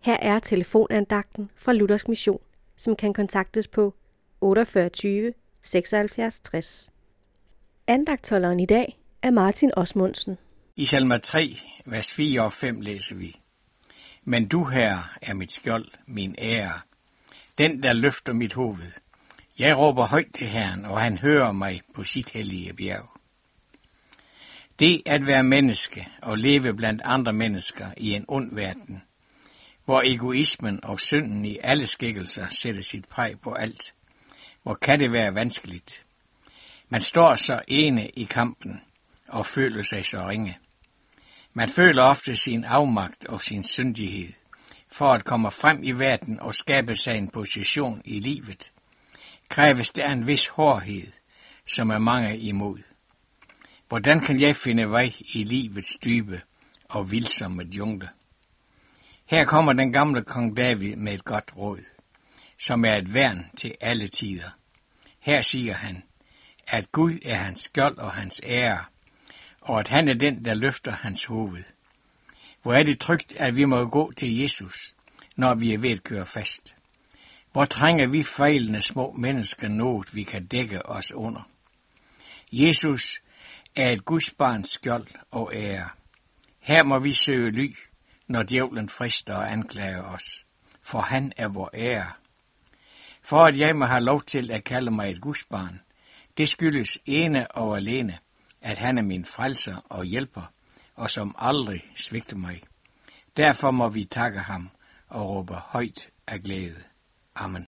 Her er telefonandagten fra Luthers Mission, som kan kontaktes på 48 76 60. Andagtholderen i dag er Martin Osmundsen. I salme 3, vers 4 og 5 læser vi. Men du her er mit skjold, min ære, den der løfter mit hoved. Jeg råber højt til Herren, og han hører mig på sit hellige bjerg. Det at være menneske og leve blandt andre mennesker i en ond verden, hvor egoismen og synden i alle skikkelser sætter sit præg på alt, hvor kan det være vanskeligt. Man står så ene i kampen og føler sig så ringe. Man føler ofte sin afmagt og sin syndighed for at komme frem i verden og skabe sig en position i livet, kræves der en vis hårdhed, som er mange imod. Hvordan kan jeg finde vej i livets dybe og vildsomme jungle? Her kommer den gamle kong David med et godt råd, som er et værn til alle tider. Her siger han, at Gud er hans skjold og hans ære, og at han er den, der løfter hans hoved. Hvor er det trygt, at vi må gå til Jesus, når vi er ved at køre fast. Hvor trænger vi fejlende små mennesker noget, vi kan dække os under. Jesus er et Guds barns skjold og ære. Her må vi søge ly, når djævlen frister og anklager os, for han er vor ære. For at jeg må have lov til at kalde mig et gudsbarn, det skyldes ene og alene, at han er min frelser og hjælper, og som aldrig svigter mig. Derfor må vi takke ham og råbe højt af glæde. Amen.